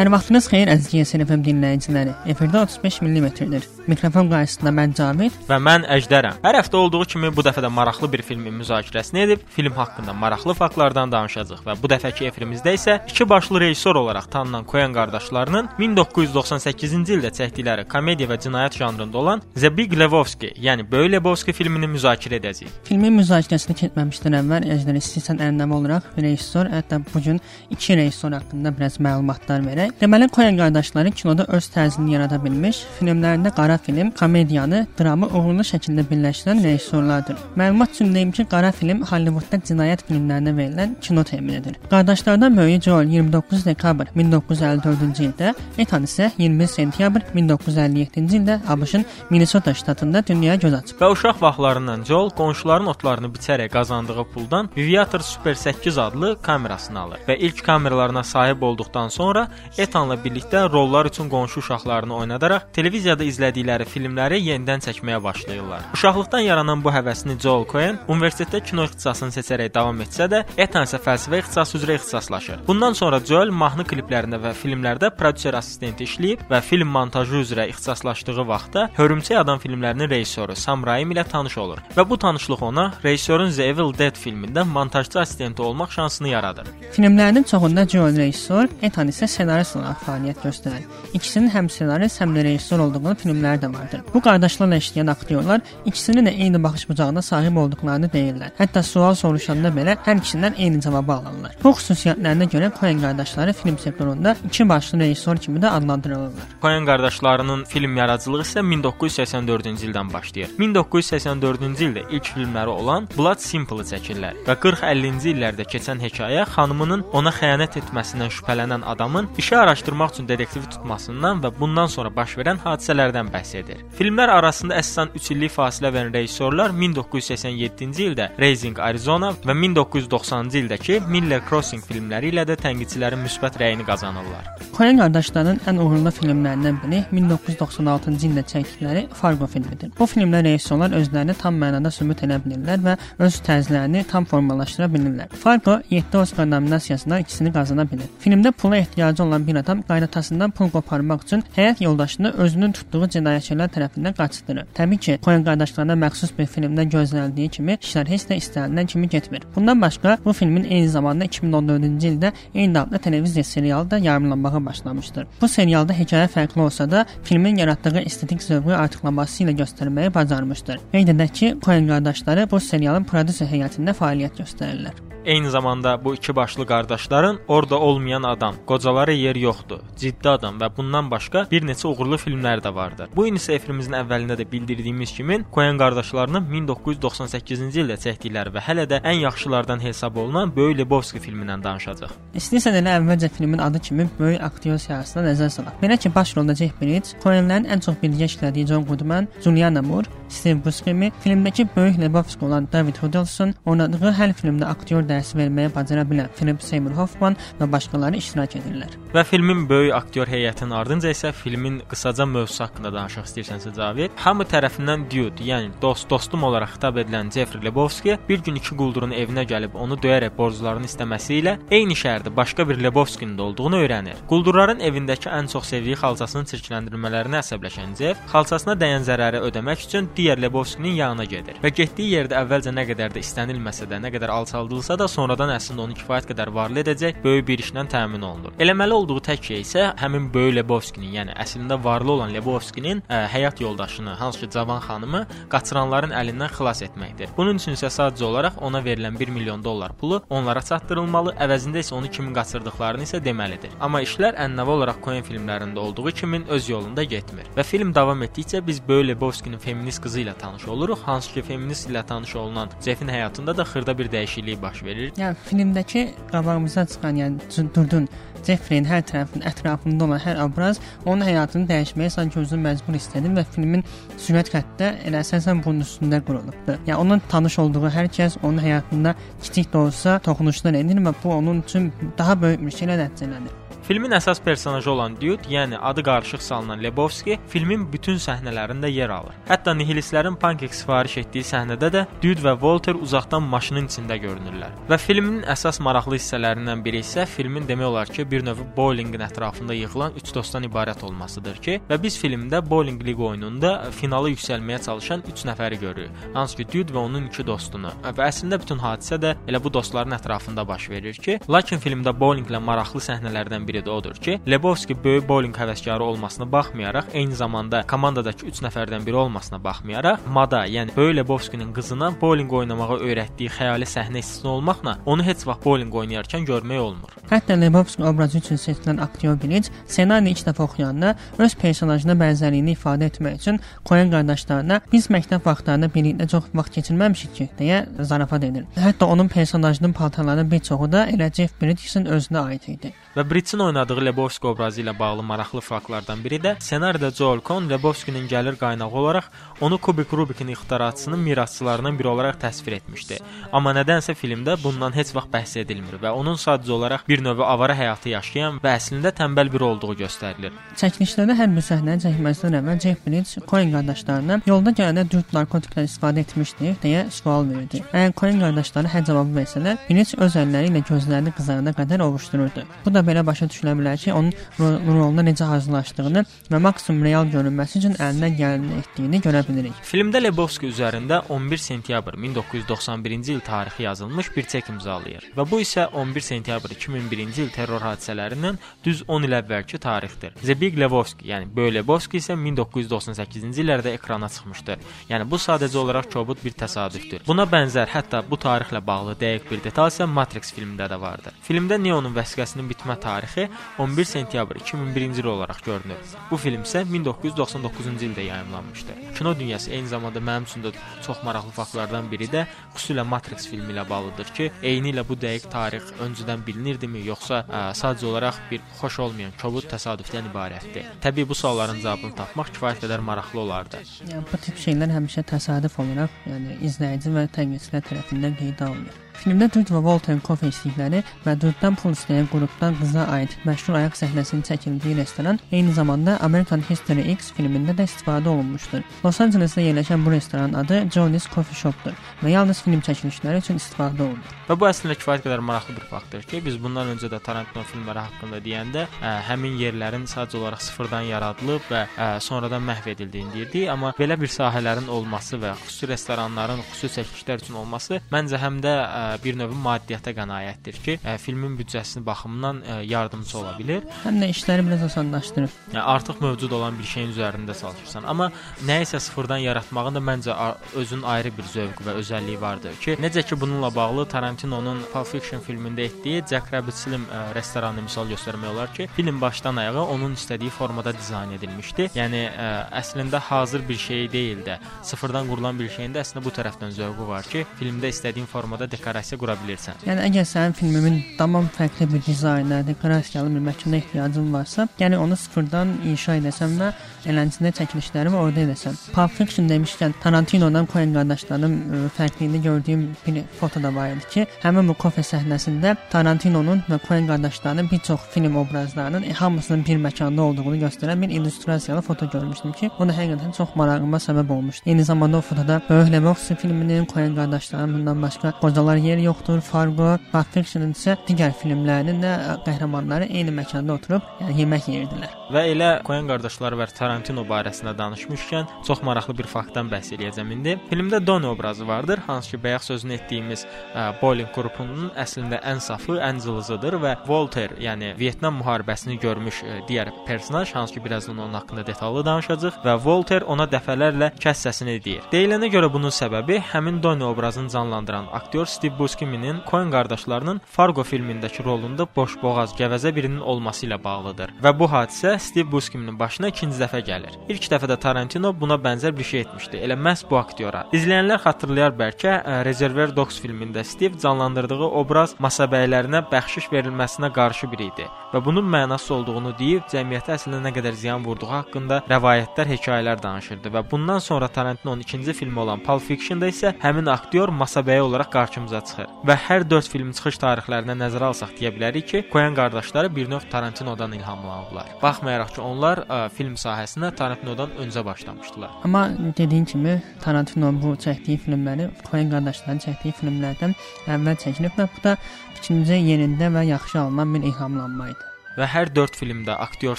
Hər vaxtınız xeyir əziz YSN FM dinləyiciləri. Efirdə 35 mm-dir. Mikrofon qarşısında mən Cavid və mən Əjdərəm. Hər həftə olduğu kimi bu dəfə də maraqlı bir filmin müzakirəsini edib, film haqqında maraqlı faktlardan danışacağıq və bu dəfəki efirimizdə isə iki başlı rejissor olaraq tanınan Coen qardaşlarının 1998-ci ildə çəkdikləri komediya və cinayət janrında olan The Big Lebowski, yəni Böyük Lebowski filmini müzakirə edəcəyik. Filmin müzakirəsini keçməmişdən əvvəl Əjdər istəyirsən ənənəvi olaraq rejissor, hətta bu gün iki rejissor haqqında biraz məlumatlar verək. Deməli Coen qardaşları kinoda öz tərzini yarada bilmiş, filmlərində qara film komediyanı, dramı uğurlu şəkildə birləşdirən rejissorlardır. Məlumat üçün deyim ki, qara film Hollywoodda cinayət filmlərinə verilən kino təminidir. Qardaşlardan böyüyü Joel 29 dekabr 1954-cü ildə, Ethan isə 20 sentyabr 1957-ci ildə ABŞ-ın Minnesota ştatında dünyaya göz açıb. Və uşaq vaxtlarından Joel qonşuların otlarını biçərək qazandığı puldan Viator Super 8 adlı kamerasını alır və ilk kameralarına sahib olduqdan sonra Ethanla birlikdə rollar üçün qonşu uşaqlarını oynadaraq televiziyada izlədiyi çəkdikləri filmləri yenidən çəkməyə başlayırlar. Uşaqlıqdan yaranan bu həvəsini Joel Cohen universitetdə kino ixtisasını seçərək davam etsə də, Ethan isə fəlsəfə ixtisası üzrə ixtisaslaşır. Bundan sonra Joel mahnı kliplərində və filmlərdə prodüser assistenti işləyib və film montajı üzrə ixtisaslaşdığı vaxtda Hörümçək adam filmlərinin rejissoru Sam Raimi ilə tanış olur və bu tanışlıq ona rejissorun The Evil Dead filmində montajçı assistenti olmaq şansını yaradır. Filmlərinin çoxunda Joel rejissor, Ethan isə ssenarist olaraq fəaliyyət göstərir. İkisinin həm ssenarist, həm də rejissor olduğunu filmlər də vardır. Bu qardaşlarla işləyən aktyorlar ikisinin də eyni baxış bucağına sahib olduqlarını deyirlər. Hətta sual soruşanda belə hər ikisindən eyni cavabı alırlar. Bu xüsusiyyətlərinə görə Coen qardaşları film sektorunda iki başlı rejissor kimi də adlandırılırlar. Coen qardaşlarının film yaradıcılığı isə 1984-cü ildən başlayır. 1984-cü ildə ilk filmləri olan Blood Simple çəkirlər və 40-50-ci illərdə keçən hekayə xanımının ona xəyanət etməsindən şübhələnən adamın işi araşdırmaq üçün detektiv tutmasından və bundan sonra baş verən hadisələrdən bəhs edir. Filmlər arasında əsasən 3 illik fasilə verən rejissorlar 1987-ci ildə Raising Arizona və 1990-cı ildəki Miller Crossing filmləri ilə də tənqidçilərin müsbət rəyini qazanırlar. Coen qardaşların ən uğurlu filmlərindən biri 1996-cı ildə çəkdikləri Fargo filmidir. Bu filmdə rejissorlar özlərini tam mənada sübut edə bilirlər və öz tərzlərini tam formalaşdıra bilirlər. Fargo 7 Oscar nominasiyasına ikisini qazana bilir. Filmdə pula ehtiyacı olan bir adam qaynanasından pul qoparmaq üçün həyat yoldaşını özünün tutduğu cinayətçilər tərəfindən qaçdırır. Təbii ki, Coen qardaşlarına məxsus bir filmdə gözlənildiyi kimi işlər heç də istənilən kimi getmir. Bundan başqa bu filmin eyni zamanda 2014-cü ildə eyni adlı televiziya serialı da yayımlanmağa başlamışdır. Bu serialda hekayə fərqli olsa da, filmin yaratdığı estetik zövqü artıqlaması ilə göstərməyi bacarmışdır. Qeyd edək ki, Coen qardaşları bu serialın prodüser heyətində fəaliyyət göstərirlər. Eyni zamanda bu iki başlı qardaşların orada olmayan adam, qocalara yer yoxdur, ciddi adam və bundan başqa bir neçə uğurlu filmlər də vardır. Bu gün isə efirimizin əvvəlində də bildirdiyimiz kimi Coen qardaşlarının 1998-ci ildə çəkdikləri və hələ də ən yaxşılardan hesab olunan Böyük Lebowski filmindən danışacağıq. İstəyirsən elə əvvəlcə filmin adı kimi böyük aktyor siyahısına nəzər salaq. Belə ki, baş rolda Jeff Bridges, Coenlərin ən çox birgə işlədiyi John Goodman, Juliana Moore, Steve Buscemi, filmdəki böyük Lebowski olan David Huddleston, oynadığı hər filmdə aktyor dərsi verməyə bacara bilən Philip Seymour Hoffman və başqaları iştirak edirlər. Və filmin böyük aktyor heyətinin ardınca isə filmin qısaca mövzusu haqqında danışmaq istəyirsənsə Cavid, hamı tərəfindən dude, yəni dost, dostum olaraq xitab edilən Jeffrey Lebowski bir gün iki quldurun evinə gəlib onu döyərək borclarını istəməsi ilə eyni şəhərdə başqa bir Lebowskinin də olduğunu öyrənir. Quldurların evindəki ən çox sevdiyi xalçasının çirkləndirmələrinə əsəbləşən Jeff xalçasına dəyən zərəri ödəmək üçün digər Lebowskinin yanına gedir və getdiyi yerdə əvvəlcə nə qədər də istənilməsə də, nə qədər alçaldılsa da sonradan əslində onu kifayət qədər varlı edəcək böyük bir işlə təmin olunur. Eləməli olduğu tək şey isə həmin böyük Lebowskinin, yəni əslində varlı olan Lebowskinin ə, həyat yoldaşını, hansı ki cavan xanımı qaçıranların əlindən xilas etməkdir. Bunun üçün isə sadəcə olaraq ona verilən 1 milyon dollar pulu onlara çatdırılmalı, əvəzində isə onu kimin qaçırdıqlarını isə deməlidir. Amma işlər ənənəvi olaraq Coen filmlərində olduğu kimi öz yolunda getmir. Və film davam etdikcə biz böyük Lebowskinin feminist qızı ilə tanış oluruq, hansı ki feminist ilə tanış olunan Jeffin həyatında da xırda bir dəyişiklik baş verir. Yəni filmdəki qabağımıza çıxan, yəni durdun Jeffreyin hər tərəfin ətrafında olan hər obraz onun həyatını dəyişməyə sanki özünü məcbur istədi və filmin sürət xətti elə əsasən bunun üstündə qurulubdu. Yəni onun tanış olduğu hər kəs onun həyatında kiçik də olsa toxunuşlar edir və bu onun üçün daha böyük bir şeylə nəticələnir. Filmin əsas personajı olan Dude, yəni adı qarışıq salınan Lebowski, filmin bütün səhnələrində yer alır. Hətta nihilistlərin pankek sifariş etdiyi səhnədə də Dude və Walter uzaqdan maşının içində görünürlər. Və filmin əsas maraqlı hissələrindən biri isə filmin demək olar ki, bir növ bowlingin ətrafında yığılan 3 dostdan ibarət olmasıdır ki, və biz filmdə bowling liq oyununda finalı yüksəlməyə çalışan 3 nəfəri görürük. Hansı ki, Dude və onun 2 dostunu. Və əslində bütün hadisə də elə bu dostların ətrafında baş verir ki, lakin filmdə bowlinglə maraqlı səhnələrdən biri də odur ki, Lebowski böyük bowling həvəskarı olmasına baxmayaraq, eyni zamanda komandadakı 3 nəfərdən biri olmasına baxmayaraq, Mada, yəni böyük Lebowskinin qızına bowling oynamağı öyrətdiyi xəyali səhnə istisna olmaqla onu heç vaxt bowling oynayarkən görmək olmur. Hətta Lebowski obrazı üçün seçilən aktyor Bilinç ssenarini ilk dəfə oxuyanda öz personajına bənzərliyini ifadə etmək üçün Koen qardaşlarına biz məktəb vaxtlarında birlikdə çox vaxt keçirməmişik ki, deyə zarafat edir. Hətta onun personajının paltarlarının bir çoxu da elə Jeff Bridgesin özünə aid idi. Və Bridgesin oynadığı Lebowski obrazı ilə bağlı maraqlı faktlardan biri də ssenaridə Joel Cohn Lebowskinin gəlir qaynağı olaraq onu Kubik Rubikin ixtiraçısının mirasçılarından biri olaraq təsvir etmişdi. Amma nədənsə filmdə bundan heç vaxt bəhs edilmir və onun sadəcə olaraq bir növ avara həyatı yaşayan və əslində tənbəl biri olduğu göstərilir. Çəkilişlərdə hər bir səhnəni çəkməzdən əvvəl Jeff Bridge Coen qardaşlarına yolda gələndə dürd narkotiklər istifadə etmişdi deyə sual verdi. Əgər Coen qardaşları hər cavabı versələr, Bridge öz əlləri ilə gözlərini qızarana qədər ovuşdururdu. Bu da da belə başa düşülə bilər ki, onun roluna necə hazırlaşdığını və maksimum real görünməsi üçün əlindən gələni etdiyini görə bilirik. Filmdə Lebowski üzərində 11 sentyabr 1991-ci il tarixi yazılmış bir çek imzalayır və bu isə 11 sentyabr 2001-ci il terror hadisələrindən düz 10 il əvvəlki tarixdir. The Big Lebowski, yəni Böyük Lebowski isə 1998-ci illərdə ekrana çıxmışdır. Yəni bu sadəcə olaraq kobud bir təsadüfdür. Buna bənzər hətta bu tarixlə bağlı dəqiq bir detal isə Matrix filmində də vardır. Filmdə Neonun vəsiqəsinin bitmə bitmə tarixi 11 sentyabr 2001-ci il olaraq görünür. Bu film isə 1999-cu ildə yayımlanmışdı. Kino dünyası eyni zamanda mənim üçün də çox maraqlı faktlardan biri də xüsusilə Matrix filmi ilə bağlıdır ki, eyni ilə bu dəqiq tarix öncədən bilinirdimi, yoxsa ə, sadəcə olaraq bir xoş olmayan kobud təsadüfdən ibarətdir? Təbii bu sualların cavabını tapmaq kifayət qədər maraqlı olardı. Yəni bu tip şeylər həmişə təsadüf olaraq, yəni izləyici və tənqidçilər tərəfindən qeydə alınır. Filmdə Dürd və Walterin kofe içdikləri və Dürddən pul istəyən qrupdan qıza aid məşhur ayaq səhnəsinin çəkildiyi restoran eyni zamanda American History X filmində də istifadə olunmuşdur. Los Ancelesdə yerləşən bu restoranın adı Johnny's Coffee Shopdur və yalnız film çəkilişləri üçün istifadə olunur. Və bu əslində kifayət qədər maraqlı bir faktdır ki, biz bundan öncə də Tarantino filmləri haqqında deyəndə ə, həmin yerlərin sadəcə olaraq sıfırdan yaradılıb və ə, sonradan məhv edildiyini deyirdik, amma belə bir sahələrin olması və xüsusi restoranların xüsusi çəkilişlər üçün olması məncə həm də ə, bir növ maddiyyata qənaətdir ki, ə, filmin büdcəsinin baxımından ə, yardımçı ola bilər. Həm də işləri biraz asanlaşdırır. Yəni artıq mövcud olan bir şeyin üzərində çalışırsan, amma nəyisə sıfırdan yaratmağın da məncə özünün ayrı bir zövqü və özəlliyi vardır ki, necə ki bununla bağlı Tarantino'nun Pulp Fiction filmində etdiyi Jack Rabbit Slim ə, restoranını misal göstərmək olar ki, film başdan ayağa onun istədiyi formada dizayn edilmişdi. Yəni ə, əslində hazır bir şey deyil də, sıfırdan qurulan bir şeyin də əslində bu tərəfdən zövqü var ki, filmdə istədiyin formada dekorasiya dekorasiya qura bilirsən. Yəni əgər sənin filmimin tamam fərqli bir dizayna, dekorasiyalı bir məkana ehtiyacın varsa, yəni onu sıfırdan inşa edəsən və eləncində çəkilişləri və orada edəsən. Pulp Fiction demişkən Tarantino'dan Coen qardaşlarının e, fərqliyini gördüyüm bir foto da var idi ki, həmin bu kofe səhnəsində Tarantino'nun və Coen qardaşlarının bir çox film obrazlarının e, hamısının bir məkanda olduğunu göstərən bir illüstrasiyalı foto görmüşdüm ki, o da həqiqətən çox marağıma səbəb olmuşdu. Eyni zamanda o fotoda Böyük Lebowski filminin Coen qardaşlarının bundan başqa qocalar yer yoxdur. Fargo, Pulp Fiction isə digər filmlərinin də qəhrəmanları eyni məkanda oturub yəni, yemək yeyirdilər. Və elə Coen qardaşları və Tarantino barəsində danışmışkən çox maraqlı bir faktdan bəhs eləyəcəm indi. Filmdə Donnie obrazı vardır, hansı ki bayaq sözünü etdiyimiz ə, bowling qrupunun əslində ən safı, ən cılızıdır və Walter, yəni Vyetnam müharibəsini görmüş ə, digər personaj, hansı ki birazdan onun haqqında detallı danışacağıq və Walter ona dəfələrlə kəs səsini deyir. Deyilənə görə bunun səbəbi həmin Donnie obrazını canlandıran aktyor Steve Buscemi'nin Coen qardaşlarının Fargo filmindəki rolunda boşboğaz, gəvəzə birinin olması ilə bağlıdır. Və bu hadisə Steve Buscemi'nin başına ikinci dəfə gəlir. İlk dəfədə Tarantino buna bənzər bir şey etmişdi. Elə məhz bu aktyora. İzləyənlər xatırlayar bəlkə Reservoir Dogs filmində Steve canlandırdığı obraz masabəylərinə bəxşiş verilməsinə qarşı biri idi və bunun mənası olduğunu deyib cəmiyyətə əslində nə qədər ziyan vurduğu haqqında rəvayətlər, hekayələr danışırdı və bundan sonra Tarantino'nun ikinci filmi olan Pulp Fiction-da isə həmin aktyor masabəyi olaraq qarşımıza çıxır. Və hər 4 film çıxış tarixlərinə nəzərə alsaq deyə bilərik ki, Coen qardaşları bir növ Tarantinodan ilhamlanıblar. Baxmayaraq ki, onlar ə, film sahəsinə Tarantinodan öncə başlamışdılar. Amma dediyim kimi Tarantino bu çəkdiyi filmləri Coen qardaşların çəkdiyi filmlərdən əvvəl çəkilib və bu da fikrimcə yerində və yaxşı alınan bir ilhamlanma idi və hər 4 filmdə aktyor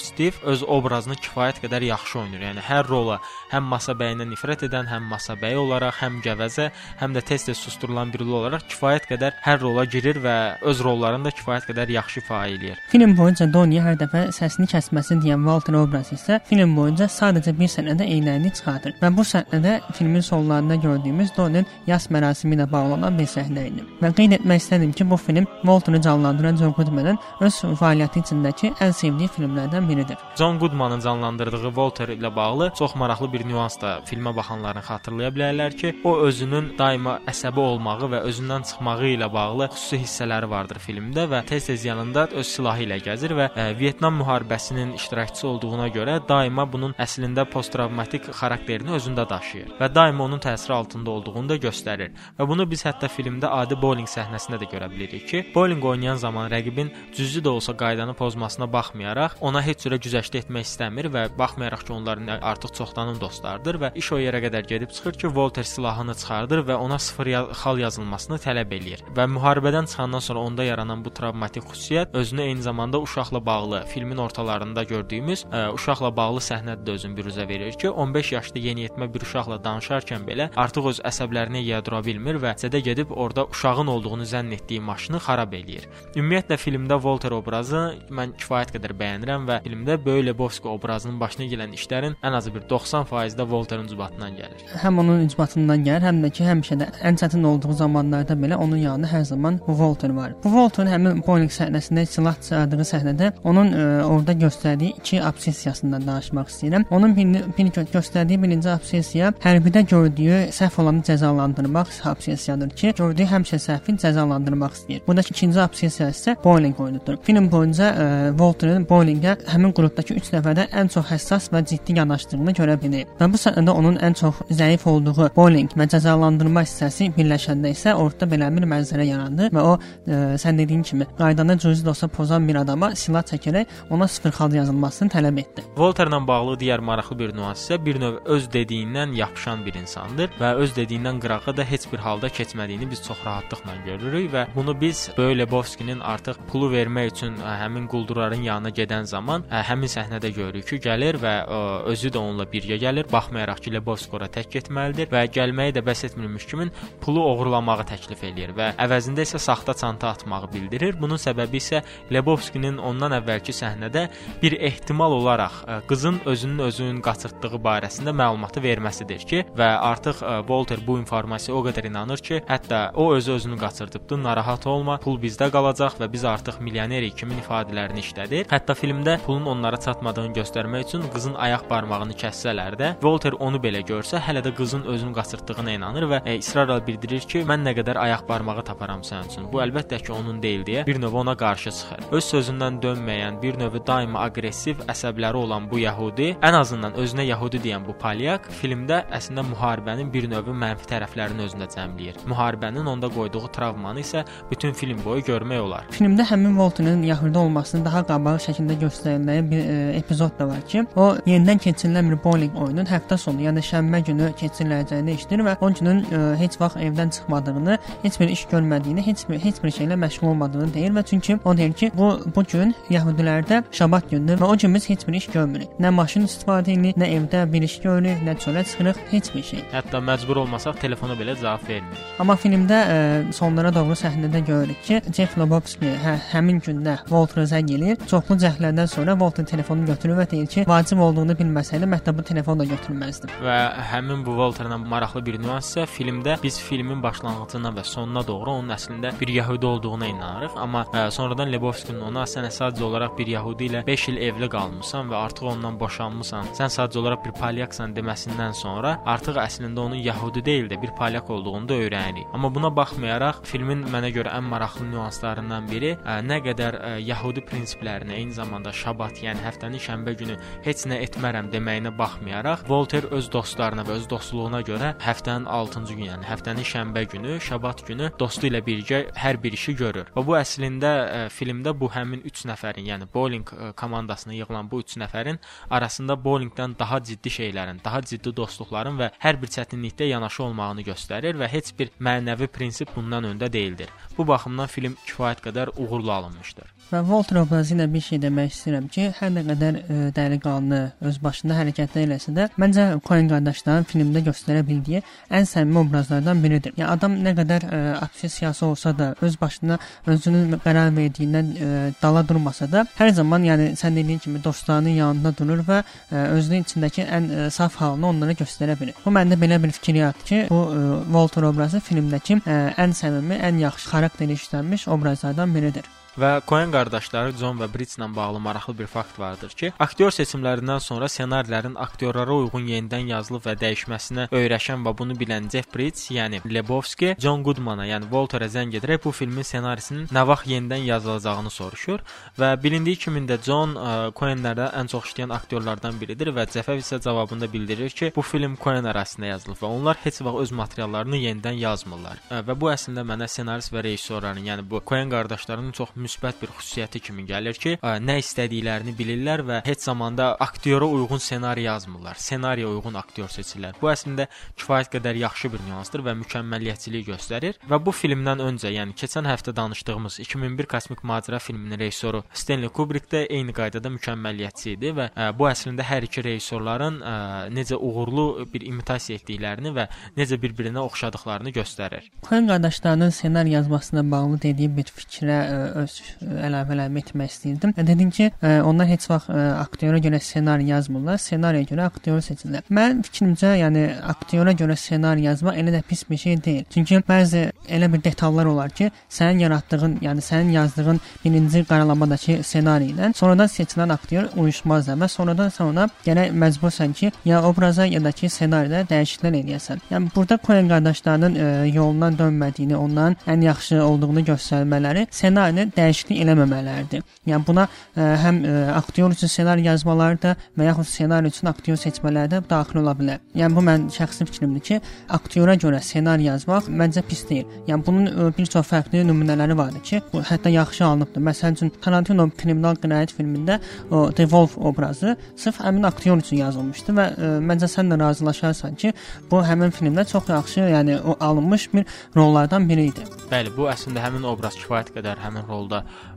Steve öz obrazını kifayət qədər yaxşı oynayır. Yəni hər rola həm masa bəyindən nifrət edən, həm masa bəyi olaraq, həm gəvəzə, həm də tez-tez susturulan biri olaraq kifayət qədər hər rola girir və öz rollarını da kifayət qədər yaxşı ifa eləyir. Film boyunca Donnie hər dəfə səsini kəsməsin deyən Walter obrazı isə film boyunca sadəcə bir səhnədə eynəyini çıxardır və bu səhnədə filmin sonlarında gördüyümüz Donnie yas mərasimi ilə bağlanan bir səhnə idi. Və qeyd etmək istədim ki, bu film Walter-ı canlandıran John Goodman-ın öz fəaliyyəti içində filmlərdəki ən sevdiyi filmlərdən biridir. John Goodmanın canlandırdığı Walter ilə bağlı çox maraqlı bir nüans da filmə baxanların xatırlaya bilərlər ki, o özünün daima əsəbi olmağı və özündən çıxmağı ilə bağlı xüsusi hissələri vardır filmdə və tez-tez yanında öz silahı ilə gəzir və ə, Vyetnam müharibəsinin iştirakçısı olduğuna görə daima bunun əslində posttravmatik xarakterini özündə daşıyır və daima onun təsiri altında olduğunu da göstərir. Və bunu biz hətta filmdə adi bowling səhnəsində də görə bilirik ki, bowling oynayan zaman rəqibin cüzi də olsa qaydanı pozması pozmasına baxmayaraq ona heç cürə güzəşt etmək istəmir və baxmayaraq ki, onların artıq çoxdanın dostlarıdır və iş o yerə qədər gedib çıxır ki, Volter silahını çıxardır və ona sıfır ya xal yazılmasını tələb eləyir. Və müharibədən çıxandan sonra onda yaranan bu travmatik xüsusiyyət özünü eyni zamanda uşaqla bağlı filmin ortalarında gördüyümüz ə, uşaqla bağlı səhnədə də özünü büruzə verir ki, 15 yaşlı yeniyetmə bir uşaqla danışarkən belə artıq öz əsəblərini yiyə dura bilmir və cədə gedib orada uşağın olduğunu zənn etdiyi maşını xarab eləyir. Ümumiyyətlə filmdə Volter obrazı mən kifayət qədər bəyənirəm və filmdə Böyük Lebowski obrazının başına gələn işlərin ən azı bir 90% də Volterin ucbatından gəlir. Həm onun ucbatından gəlir, həm də ki, həmişə də ən çətin olduğu zamanlarda belə onun yanında hər zaman Volter var. Bu Volter həmin Boeing səhnəsində silah çıxardığı səhnədə onun ə, e, orada göstərdiyi iki obsessiyasından danışmaq istəyirəm. Onun birini, birini göstərdiyi birinci obsessiya hərbidə gördüyü səhv olanı cəzalandırmaq obsessiyadır ki, gördüyü həmişə səhvi cəzalandırmaq istəyir. Buradakı ikinci obsessiya isə Boeing oyunudur. Film boyunca ə, e, Walterin Bowlingə həmin qrupdakı 3 nəfərdə ən çox həssas və ciddi yanaşdığını görə bilir. Və bu səhnədə onun ən çox zəif olduğu Bowling və cəzalandırma hissəsi birləşəndə isə ortada belə bir mənzərə yarandı və o ə, e, sən dediyin kimi qaydanı cüzi də olsa pozan bir adama silah çəkərək ona sıfır xal yazılmasını tələb etdi. Walterla bağlı digər maraqlı bir nüans isə bir növ öz dediyindən yapışan bir insandır və öz dediyindən qırağa da heç bir halda keçmədiyini biz çox rahatlıqla görürük və bunu biz Böyük Lebowski-nin artıq pulu vermək üçün həmin quldurların yanına gedən zaman ə, həmin səhnədə görürük ki, gəlir və ə, özü də onunla birgə gəlir. Baxmayaraq ki, Lebowski ora tək getməlidir və gəlməyi də bəs etmirmiş kimi pulu oğurlamağı təklif eləyir və əvəzində isə saxta çanta atmağı bildirir. Bunun səbəbi isə Lebowski-nin ondan əvvəlki səhnədə bir ehtimal olaraq ə, qızın özünün özünün qaçırtdığı barəsində məlumatı verməsidir ki, və artıq ə, Walter bu informasiyaya o qədər inanır ki, hətta o özü özünü qaçırdıbdı, narahat olma, pul bizdə qalacaq və biz artıq milyonerik kimin ifadələrini səhnələrini işlədir. Hətta filmdə pulun onlara çatmadığını göstərmək üçün qızın ayaq barmağını kəssələr də, Walter onu belə görsə, hələ də qızın özünü qaçırtdığına inanır və e, israrla bildirir ki, mən nə qədər ayaq barmağı taparam sənin üçün. Bu əlbəttə ki, onun deyil deyə bir növ ona qarşı çıxır. Öz sözündən dönməyən, bir növ daima aqressiv əsəbləri olan bu yəhudi, ən azından özünə yəhudi deyən bu palyak filmdə əslində müharibənin bir növ mənfi tərəflərini özündə cəmləyir. Müharibənin onda qoyduğu travmanı isə bütün film boyu görmək olar. Filmdə həmin Walterin yəhudi olması aslında daha qabağı şəkildə göstərilən bir e, epizod da var ki, o yenidən keçirilən bir bowling oyunun həftə sonu, yəni şənbə günü keçiriləcəyini eşidir və o günün e, heç vaxt evdən çıxmadığını, heç bir iş görmədiyini, heç bir heç bir şeylə məşğul olmadığını deyir və çünki o deyir ki, bu bu gün yəhudilərdə şabat gündür və o gün biz heç bir iş görmürük. Nə maşın istifadə edirik, nə evdə bir iş görürük, nə çölə çıxırıq, heç bir şey. Hətta məcbur olmasaq telefona belə cavab vermirik. Amma filmdə ə, e, sonlara doğru səhnədə görürük ki, Jeff Lebowski hə, həmin gündə Walter zəng eləyir. Çoxlu cəhdlərdən sonra Walter telefonu götürür və deyir ki, vacib olduğunu bilməsəydim, hətta bu telefonu da götürməzdim. Və həmin bu Walterla maraqlı bir nüans isə filmdə biz filmin başlanğıcına və sonuna doğru onun əslində bir yəhudi olduğuna inanırıq, amma ə, sonradan Lebowski-nin ona sən sadəcə olaraq bir yəhudi ilə 5 il evli qalmısan və artıq ondan boşanmısan. Sən sadəcə olaraq bir palyaksan deməsindən sonra artıq əslində onun yəhudi deyil də bir palyak olduğunu da öyrənirik. Amma buna baxmayaraq filmin mənə görə ən maraqlı nüanslarından biri ə, nə qədər ə, yəhudi prinsiplərinə, eyni zamanda şabat, yəni həftənin şənbə günü heç nə etmərəm deməyinə baxmayaraq, Volter öz dostlarına və öz dostluğuna görə həftənin 6-cı günü, yəni həftənin şənbə günü, şabat günü dostu ilə birgə hər bir işi görür. Və bu əslində ə, filmdə bu həmin 3 nəfərin, yəni bowling ə, komandasına yığılan bu 3 nəfərin arasında bowlingdən daha ciddi şeylərin, daha ciddi dostluqların və hər bir çətinlikdə yanaşı olmağını göstərir və heç bir mənəvi prinsip bundan öndə deyildir. Bu baxımdan film kifayət qədər uğurlu alınmışdır. Və Walter obrazı ilə bir şey demək istəyirəm ki, hər nə qədər ə, dəliqanlı öz başında hərəkətlər eləsə də, məncə Coen qardaşların filmdə göstərə bildiyi ən səmimi obrazlardan biridir. Yəni adam nə qədər ə, obsessiyası olsa da, öz başına özünün qərar verdiyindən ə, dala durmasa da, hər zaman yəni sən dediyin kimi dostlarının yanında durur və ə, özünün içindəki ən ə, saf halını onlara göstərə bilir. Bu məndə belə bir fikir yaratdı ki, bu ə, Walter obrazı filmdəki ə, ən səmimi, ən yaxşı xarakteri işlənmiş obrazlardan biridir. Və Coen qardaşları John və Bridge ilə bağlı maraqlı bir fakt vardır ki, aktyor seçimlərindən sonra ssenarilərin aktyorlara uyğun yenidən yazılıb və dəyişməsinə öyrəşən və bunu bilən Jeff Bridge, yəni Lebowski, John Goodmana, yəni Walter-a zəng edərək bu filmin ssenarisinin nə vaxt yenidən yazılacağını soruşur və bilindiyi kimi də John ə, Coen-lərdə ən çox işləyən aktyorlardan biridir və Jeff isə cavabında bildirir ki, bu film Coen arasında yazılıb və onlar heç vaxt öz materiallarını yenidən yazmırlar. Ə, və bu əslində mənə ssenarist və rejissorların, yəni bu Coen qardaşlarının çox müsbət bir xüsusiyyəti kimi gəlir ki, ə, nə istədiklərini bilirlər və heç zamanda aktyora uyğun ssenari yazmırlar. Ssenariyə uyğun aktyor seçirlər. Bu əslində kifayət qədər yaxşı bir nüansdır və mükəmməliyyətçiliyi göstərir. Və bu filmdən öncə, yəni keçən həftə danışdığımız 2001 Kosmik Macəra filminin rejissoru Stanley Kubrick də eyni qaydada mükəmməliyyətçi idi və ə, bu əslində hər iki rejissorların ə, necə uğurlu bir imitasiya etdiklərini və necə bir-birinə oxşadıqlarını göstərir. Coen qardaşlarının ssenari yazmasına bağlı dediyi bir fikrə ə, öz əlavələrimi etmək istəyirdim. Dedim ki, ə, onlar heç vaxt ə, aktyora görə ssenari yazmırlar, ssenariyə görə aktyoru seçirlər. Mənim fikrimcə, yəni aktyora görə ssenari yazmaq elə də pis bir şey deyil. Çünki bəzi elə bir detallar olar ki, sənin yaratdığın, yəni sənin yazdığın birinci qaralamadakı ssenari ilə sonradan seçilən aktyor uyuşmazlar və sonradan sən ona gərək məcbursan ki, ya obraza ya da ki ssenaridə dəyişikliklər edəsən. Yəni burada Coen qardaşlarının ə, yolundan dönmədiyini, onların ən yaxşı olduğunu göstərmələri ssenarinin dəyişiklik eləməmələridir. Yəni buna ə, həm ə, aktyor üçün ssenari yazmaları da və yaxud ssenari üçün aktyor seçmələri də daxil ola bilər. Yəni bu mənim şəxsi fikrimdir ki, aktyora görə ssenari yazmaq məncə pis deyil. Yəni bunun ə, bir çox fərqli nümunələri vardır ki, bu hətta yaxşı alınıbdır. Məsələn üçün Tarantino kriminal cinayət filmində o The Wolf obrazı sırf həmin aktyor üçün yazılmışdı və ə, məncə sən də razılaşarsan ki, bu həmin filmdə çox yaxşı, yəni o alınmış bir rollardan biri idi. Bəli, bu əslində həmin obraz kifayət qədər həmin rolda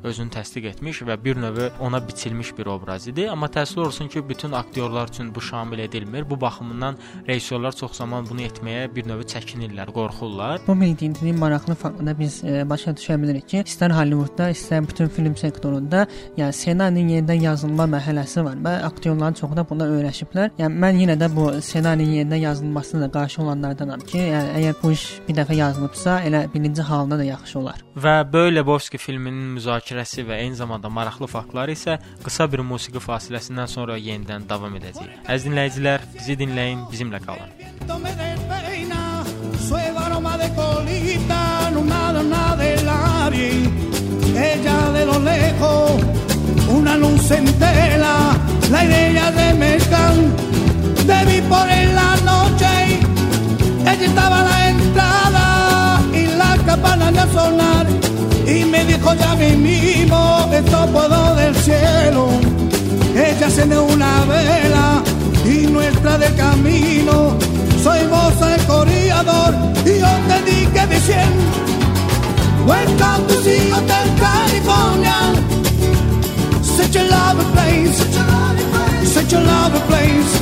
özünü təsdiq etmiş və bir növ ona biçilmiş bir obraz idi. Amma təəssüf olsun ki, bütün aktyorlar üçün bu şamil edilmir. Bu baxımından rejissorlar çox zaman bunu etməyə bir növ çəkinirlər, qorxurlar. Bu bildiyiniz maraqlı faktda biz e, başa düşə bilirik ki, istər Hollywoodda, istər bütün film sektorunda, yəni ssenarinin yenidən yazılma mərhələsi var və aktyorların çoxu da buna öyrəşiblər. Yəni mən yenə də bu ssenarinin yenidən yazılmasına da qarşı olanlardanam ki, yəni əgər bu iş bir dəfə yazılıbsa, elə birinci halında da yaxşı olar. Və Böylə Lebowski filminin müzakirəsi və eyni zamanda maraqlı faktları isə qısa bir musiqi fasiləsindən sonra yenidən davam edəcək. Əziz dinləyicilər, bizi dinləyin, bizimlə qalın. De una luz en tela, la idea de mezcal, te vi por en la noche, ella estaba a la entrada y la campana de sonar y me dijo ya mismo esto puedo del cielo. Ella de una vela y nuestra de camino. Soy vos el corredor y yo te dije diciendo welcome to the hotel California. Such a lovely place such a lovely place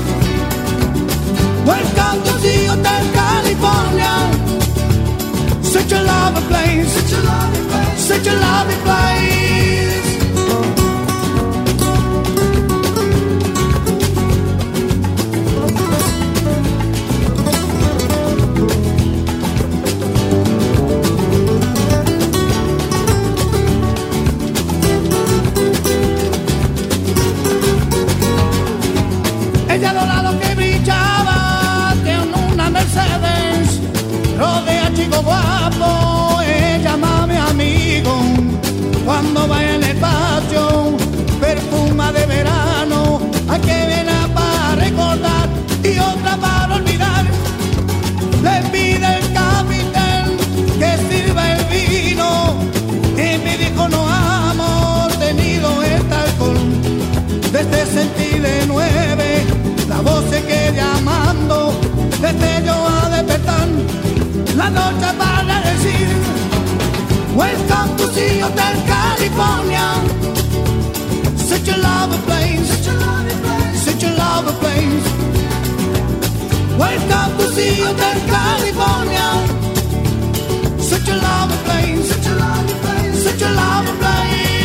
welcome to the hotel California such a lovely place, such a lovely place, such a lovely place. Que brillaba de una Mercedes, rodea chico guapo. See Hotel California. Such a lovely place, such a lovely place, such a lovely place. Welcome to California. Such a lovely place, such a lovely place, place.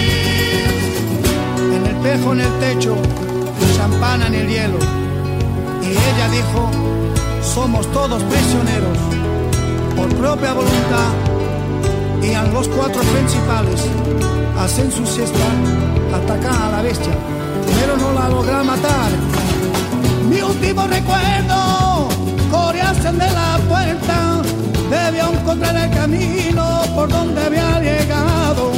En el espejo en el techo, champán en el hielo. Y ella dijo, somos todos prisioneros, por propia voluntad los cuatro principales hacen su siesta, atacan a la bestia, pero no la logran matar. Mi último recuerdo, corearse de la puerta, debió encontrar el camino por donde había llegado.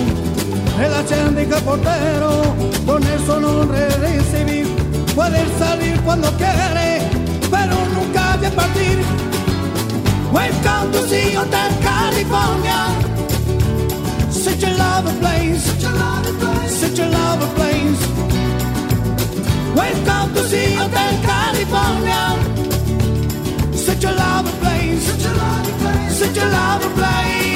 El acéndico portero, con eso no recibir, puede salir cuando quiere, pero nunca de partir. Welcome to Hotel California. Such a love ablaze. Such a love ablaze. Such a love ablaze. Welcome to Sea Hotel California. Such a love ablaze. Such a love ablaze. Such a love ablaze.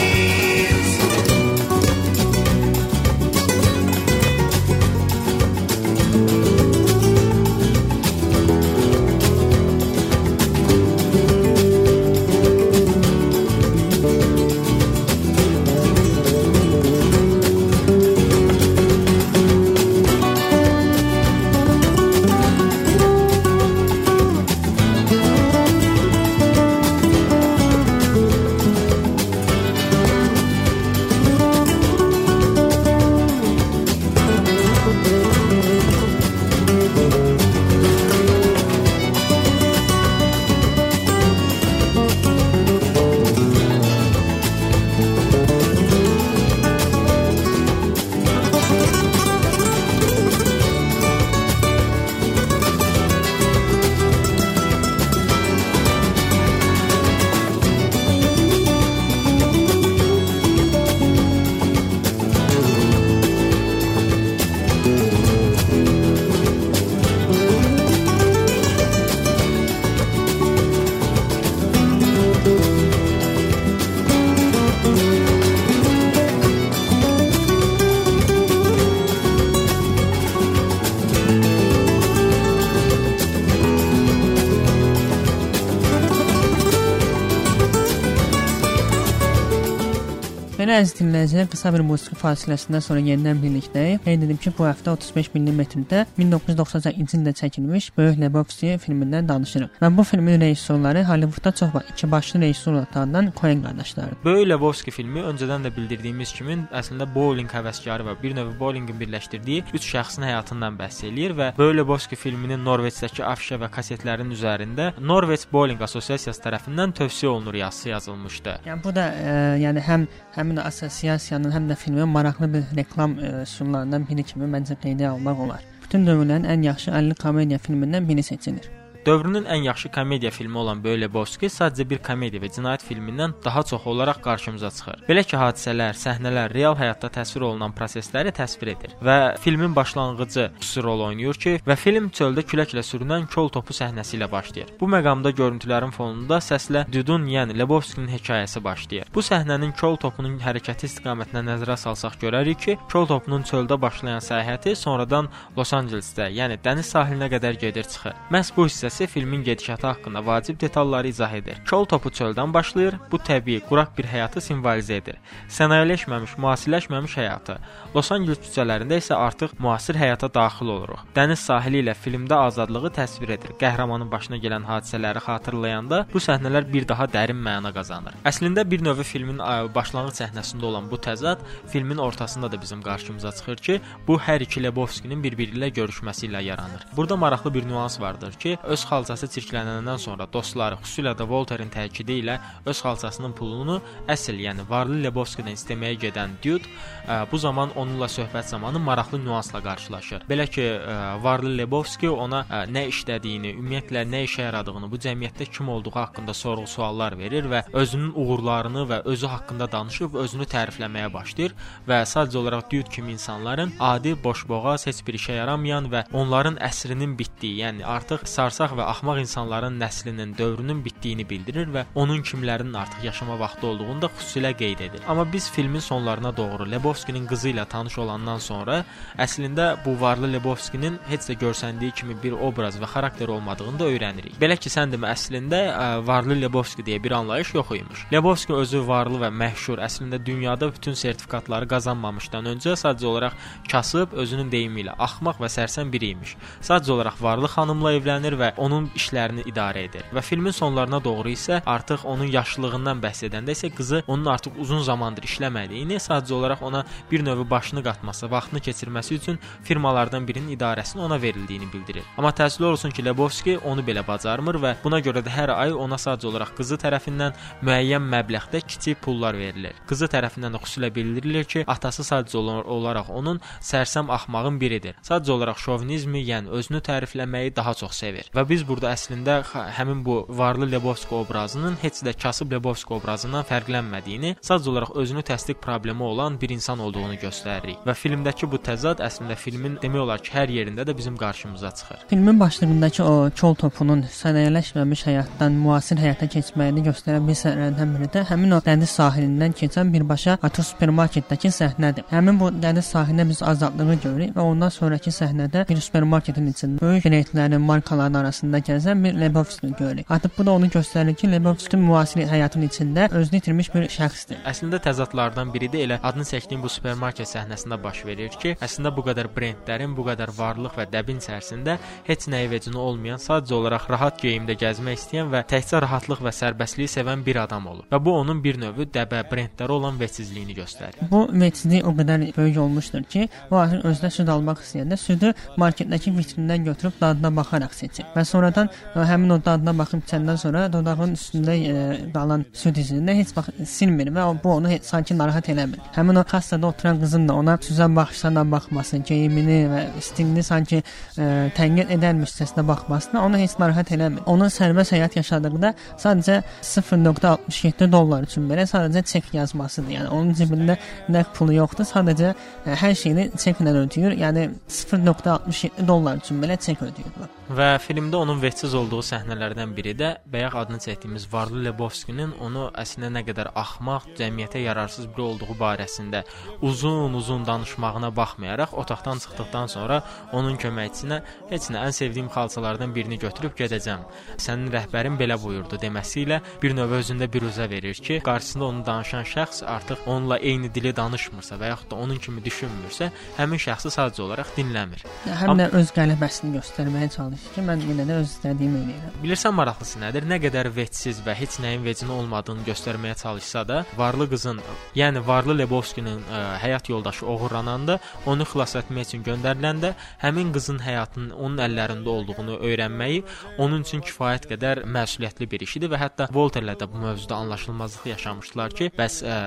Əziz dinləyicilər, qısa bir musiqi fasiləsindən sonra yenidən birlikdəyik. Qeyd edim ki, bu həftə 35 mm-də 1992-ci ildə çəkilmiş Böyük Lebowski filmindən danışırıq. Və bu filmin rejissorları Hollywoodda çox var. İki başlı rejissor adlanan Coen qardaşlardır. Böyük Lebowski filmi öncədən də bildirdiyimiz kimi əslində bowling həvəskarı və bir növ bowlingin birləşdirdiyi 3 şəxsin həyatından bəhs eləyir və Böyük Lebowski filminin Norveçdəki afişa və kasetlərin üzərində Norveç Bowling Assosiasiyası tərəfindən tövsiyə olunur yazısı yazılmışdı. Yəni bu da e, yəni həm həmin assosiasiyanın, həm də filmin maraqlı bir reklam e, üsullarından biri kimi məncə qeydə almaq olar. Bütün dövrlərin ən yaxşı 50 komediya filmindən biri seçilir. Dövrünün ən yaxşı komediya filmi olan Böyük Lebowski sadəcə bir komediya və cinayət filmindən daha çox olaraq qarşımıza çıxır. Belə ki, hadisələr, səhnələr real həyatda təsvir olunan prosesləri təsvir edir və filmin başlanğıcı xüsusi rol oynayır ki, və film çöldə küləklə sürünən kol topu səhnəsi ilə başlayır. Bu məqamda görüntülərin fonunda səslə Dudun, yəni Lebowskinin hekayəsi başlayır. Bu səhnənin kol topunun hərəkəti istiqamətinə nəzərə salsaq görərik ki, kol topunun çöldə başlayan səyahəti sonradan Los Ancelesdə, yəni dəniz sahilinə qədər gedir çıxır. Məhz bu hissə hissəsi filmin gedişatı haqqında vacib detalları izah edir. Kol topu çöldən başlayır, bu təbii, quraq bir həyatı simvolizə edir. Sənayeləşməmiş, müasirləşməmiş həyatı. Los Angeles küçələrində isə artıq müasir həyata daxil oluruq. Dəniz sahili ilə filmdə azadlığı təsvir edir. Qəhrəmanın başına gələn hadisələri xatırlayanda bu səhnələr bir daha dərin məna qazanır. Əslində bir növ filmin başlanğıc səhnəsində olan bu təzad filmin ortasında da bizim qarşımıza çıxır ki, bu hər iki Lebowskinin bir-biri ilə görüşməsi ilə yaranır. Burada maraqlı bir nüans vardır ki, öz öz xalçası çirklənəndən sonra dostları, xüsusilə də Volterin təkidi ilə öz xalçasının pulunu əsl, yəni varlı Lebowski-dən istəməyə gedən Dude ə, bu zaman onunla söhbət zamanı maraqlı nüansla qarşılaşır. Belə ki, ə, varlı Lebowski ona ə, nə işlədiyini, ümumiyyətlə nə işə yaradığını, bu cəmiyyətdə kim olduğu haqqında sorğu-suallar verir və özünün uğurlarını və özü haqqında danışıb özünü tərifləməyə başlayır və sadəcə olaraq Dude kimi insanların adi boşboğaz, heç bir işə yaramayan və onların əsrinin bitdiyi, yəni artıq sarsaq və axmaq insanların nəslinin, dövrünün bitdiyini bildirir və onun kimlərinin artıq yaşama vaxtı olduğunu da xüsusilə qeyd edir. Amma biz filmin sonlarına doğru Lebowski-nin qızı ilə tanış olandan sonra əslində bu varlı Lebowski-nin heç də görsəndiyi kimi bir obraz və xarakter olmadığını da öyrənirik. Belə ki, sən demə əslində varlı Lebowski deyə bir anlayış yox imiş. Lebowski özü varlı və məşhur, əslində dünyada bütün sertifikatları qazanmamışdan öncə sadəcə olaraq kasıb, özünün deyimi ilə axmaq və sərsəm biri imiş. Sadəcə olaraq varlı xanımla evlənir və onun işlərini idarə edir. Və filmin sonlarına doğru isə artıq onun yaşlılığından bəhs edəndə isə qızı onun artıq uzun zamandır işləmədiyini, sadəcə olaraq ona bir növ başını qatması, vaxtını keçirməsi üçün firmalardan birinin idarəsinin ona verildiyini bildirir. Amma təəssüf olsun ki, Lebowski onu belə bacarmır və buna görə də hər ay ona sadəcə olaraq qızı tərəfindən müəyyən məbləğdə kiçik pullar verilir. Qızı tərəfindən də xüsusilə bildirilir ki, atası sadəcə olaraq onun sərsəm axmağın biridir. Sadəcə olaraq şovinizmi, yəni özünü tərifləməyi daha çox sevir. Və biz burada əslində həmin bu varlı Lebowski obrazının heç də kasıb Lebowski obrazından fərqlənmədiyini, sadəcə olaraq özünü təsdiq problemi olan bir insan olduğunu göstəririk. Və filmdəki bu təzad əslində filmin demək olar ki, hər yerində də bizim qarşımıza çıxır. Filmin başlığındakı o çol topunun sənayələşməmiş həyatdan müasir həyata keçməyini göstərən bir səhnələrdən biri də həmin o dəniz sahilindən keçən birbaşa Atos supermarketdəki səhnədir. Həmin bu dəniz sahilində biz azadlığı görürük və ondan sonrakı səhnədə bir supermarketin içində böyük brendlərin, markaların arasında gəzən bir Lebowski görürük. Artıq bu da onu göstərir ki, Lebowski müasir həyatın içində özünü itirmiş bir şəxsdir. Əslində təzadlardan biri də elə adını çəkdiyim bu supermarket səhnəsində baş verir ki, əslində bu qədər brendlərin, bu qədər varlıq və dəbin içərisində heç nəyə vecinə olmayan, sadəcə olaraq rahat geyimdə gəzmək istəyən və təkcə rahatlıq və sərbəstliyi sevən bir adam olur. Və bu onun bir növ dəbə brendlərə olan vətsizliyini göstərir. Bu vətsizlik o qədər böyük olmuşdur ki, o artıq özünə süd almaq istəyəndə südü marketdəki vitrindən götürüb dadına baxaraq seçir. Və sonradan ə, həmin o dadına baxıb içəndən sonra dodağının üstündə ə, qalan süd izini heç vaxt silmir və bu onu heç, sanki narahat eləmir. Həmin o kassada oturan qızın da ona süzən baxışlarla baxması, geyimini və stilini sanki ə, tənqid edərmişcəsinə baxmasına onu heç narahat eləmir. Onun sərbəst həyat yaşadıqda sadəcə 0.67 dollar üçün belə sadəcə çek yazmasıdır. Yəni onun cibində nəqd pulu yoxdur, sadəcə ə, hər şeyini çeklə ödəyir. Yəni 0.67 dollar üçün belə çek ödəyir. Və filmdə onun vətsiz olduğu səhnələrdən biri də bayaq adını çəkdiyimiz Varlı Lebowski-nin onu əslində nə qədər axmaq, cəmiyyətə yararsız biri olduğu barəsində uzun-uzun danışmağına baxmayaraq otaqdan çıxdıqdan sonra onun köməkçisinə heç nə ən sevdiyim xalçalardan birini götürüb gedəcəm. Sənin rəhbərin belə buyurdu deməsi ilə bir növ özündə bir üzə verir ki, qarşısında onu danışan şəxs artıq onunla eyni dili danışmırsa və yaxud da onun kimi düşünmürsə, həmin şəxsi sadəcə olaraq dinləmir. Həm də öz qələbəsini göstərməyə çalışır ki, mən yenə də öz istədiyimi eləyirəm. Bilirsən maraqlısı nədir? Nə qədər vətsiz və heç nəyin vecinə olmadığını göstərməyə çalışsa da, varlı qızın, yəni varlı Lebowski-nin ə, həyat yoldaşı oğurlananda, onu xilas etmək üçün göndəriləndə, həmin qızın həyatının onun əllərində olduğunu öyrənməyi onun üçün kifayət qədər məsuliyyətli bir iş idi və hətta Volterlə də bu mövzuda anlaşılmazlıq yaşamışdılar ki, bəs ə,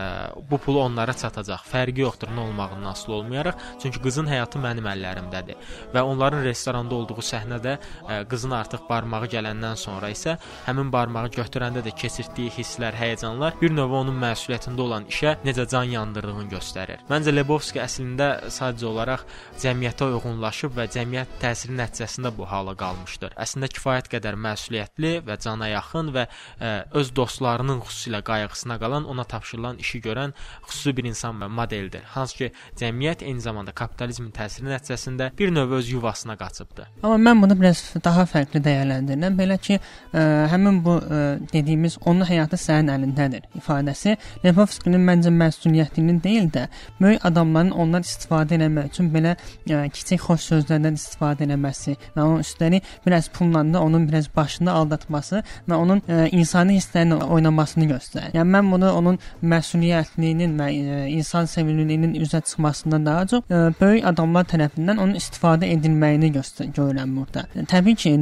bu pul onlara çatacaq. Fərqi yoxdur nə olmağından asılı olmayaraq, çünki qızın həyatı mənim əllərimdədir. Və onların restoranda olduğu səhnədə ə, qızın artıq barmağı gələndən sonra isə həmin barmağı götürəndə də keçirtdiyi hisslər, həyəcanlar bir növ onun məsuliyyətində olan işə necə can yandırdığını göstərir. Məncə Lebowski əslində sadəcə olaraq cəmiyyətə uyğunlaşıb və cəmiyyət təsiri nəticəsində bu hala qalmışdır. Əslində kifayət qədər məsuliyyətli və cana yaxın və ə, öz dostlarının xüsusilə qayğısına qalan, ona tapşırılan işi görən xüsusi bir insan və modeldir. Hansı ki, cəmiyyət eyni zamanda kapitalizmin təsiri nəticəsində bir növ öz yuvasına qaçıbdı. Amma mən bunu biraz daha fərqli dəyərləndirirəm. Belə ki, ə, həmin bu ə, dediyimiz onun həyatı sənin əlindədir ifadəsi Lebowski-nin məncə məsuliyyətinin deyil də, böyük adamların ondan istifadə etmək üçün belə ə, kiçik xoş sözlərdən istifadə etməsi və onun üstəlik biraz pulla da onun biraz başını aldatması və onun ə, insani hisslərlə oynamasını göstərir. Yəni mən bunu onun məsuliyyətliyinin və ə, insan sevimliliyinin üzə çıxmasından daha çox ə, böyük adamlar tərəfindən onun istifadə edilməyini göstərir görürəm burada. Təbii ki,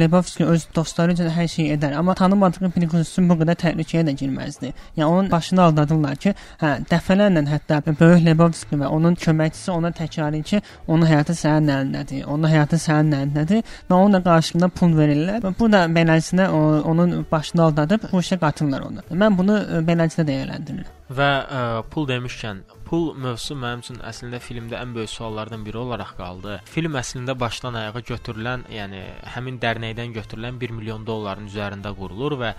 Lebowski öz dostları üçün hər şey edər, amma tanımadığı üçün bu qədər təhlükəyə də girməzdi. Yəni onun başını aldadırlar ki, hə, dəfələrlə hətta böyük Lebowski və onun köməkçisi ona təkrar edir ki, onun həyatı sənin əlindədir, onun həyatı sənin əlindədir və onun da qarşılığında pul verirlər. Bu da beləsinə onun başını aldadıb bu işə qatırlar onu. Mən bunu beləsinə dəyərləndirirəm. Və ə, pul demişkən, pul mövzusu mənim üçün əslində filmdə ən böyük suallardan biri olaraq qaldı. Film əslində başdan ayağa götürülən, yəni həmin dərnəkdən götürülən 1 milyon dolların üzərində qurulur və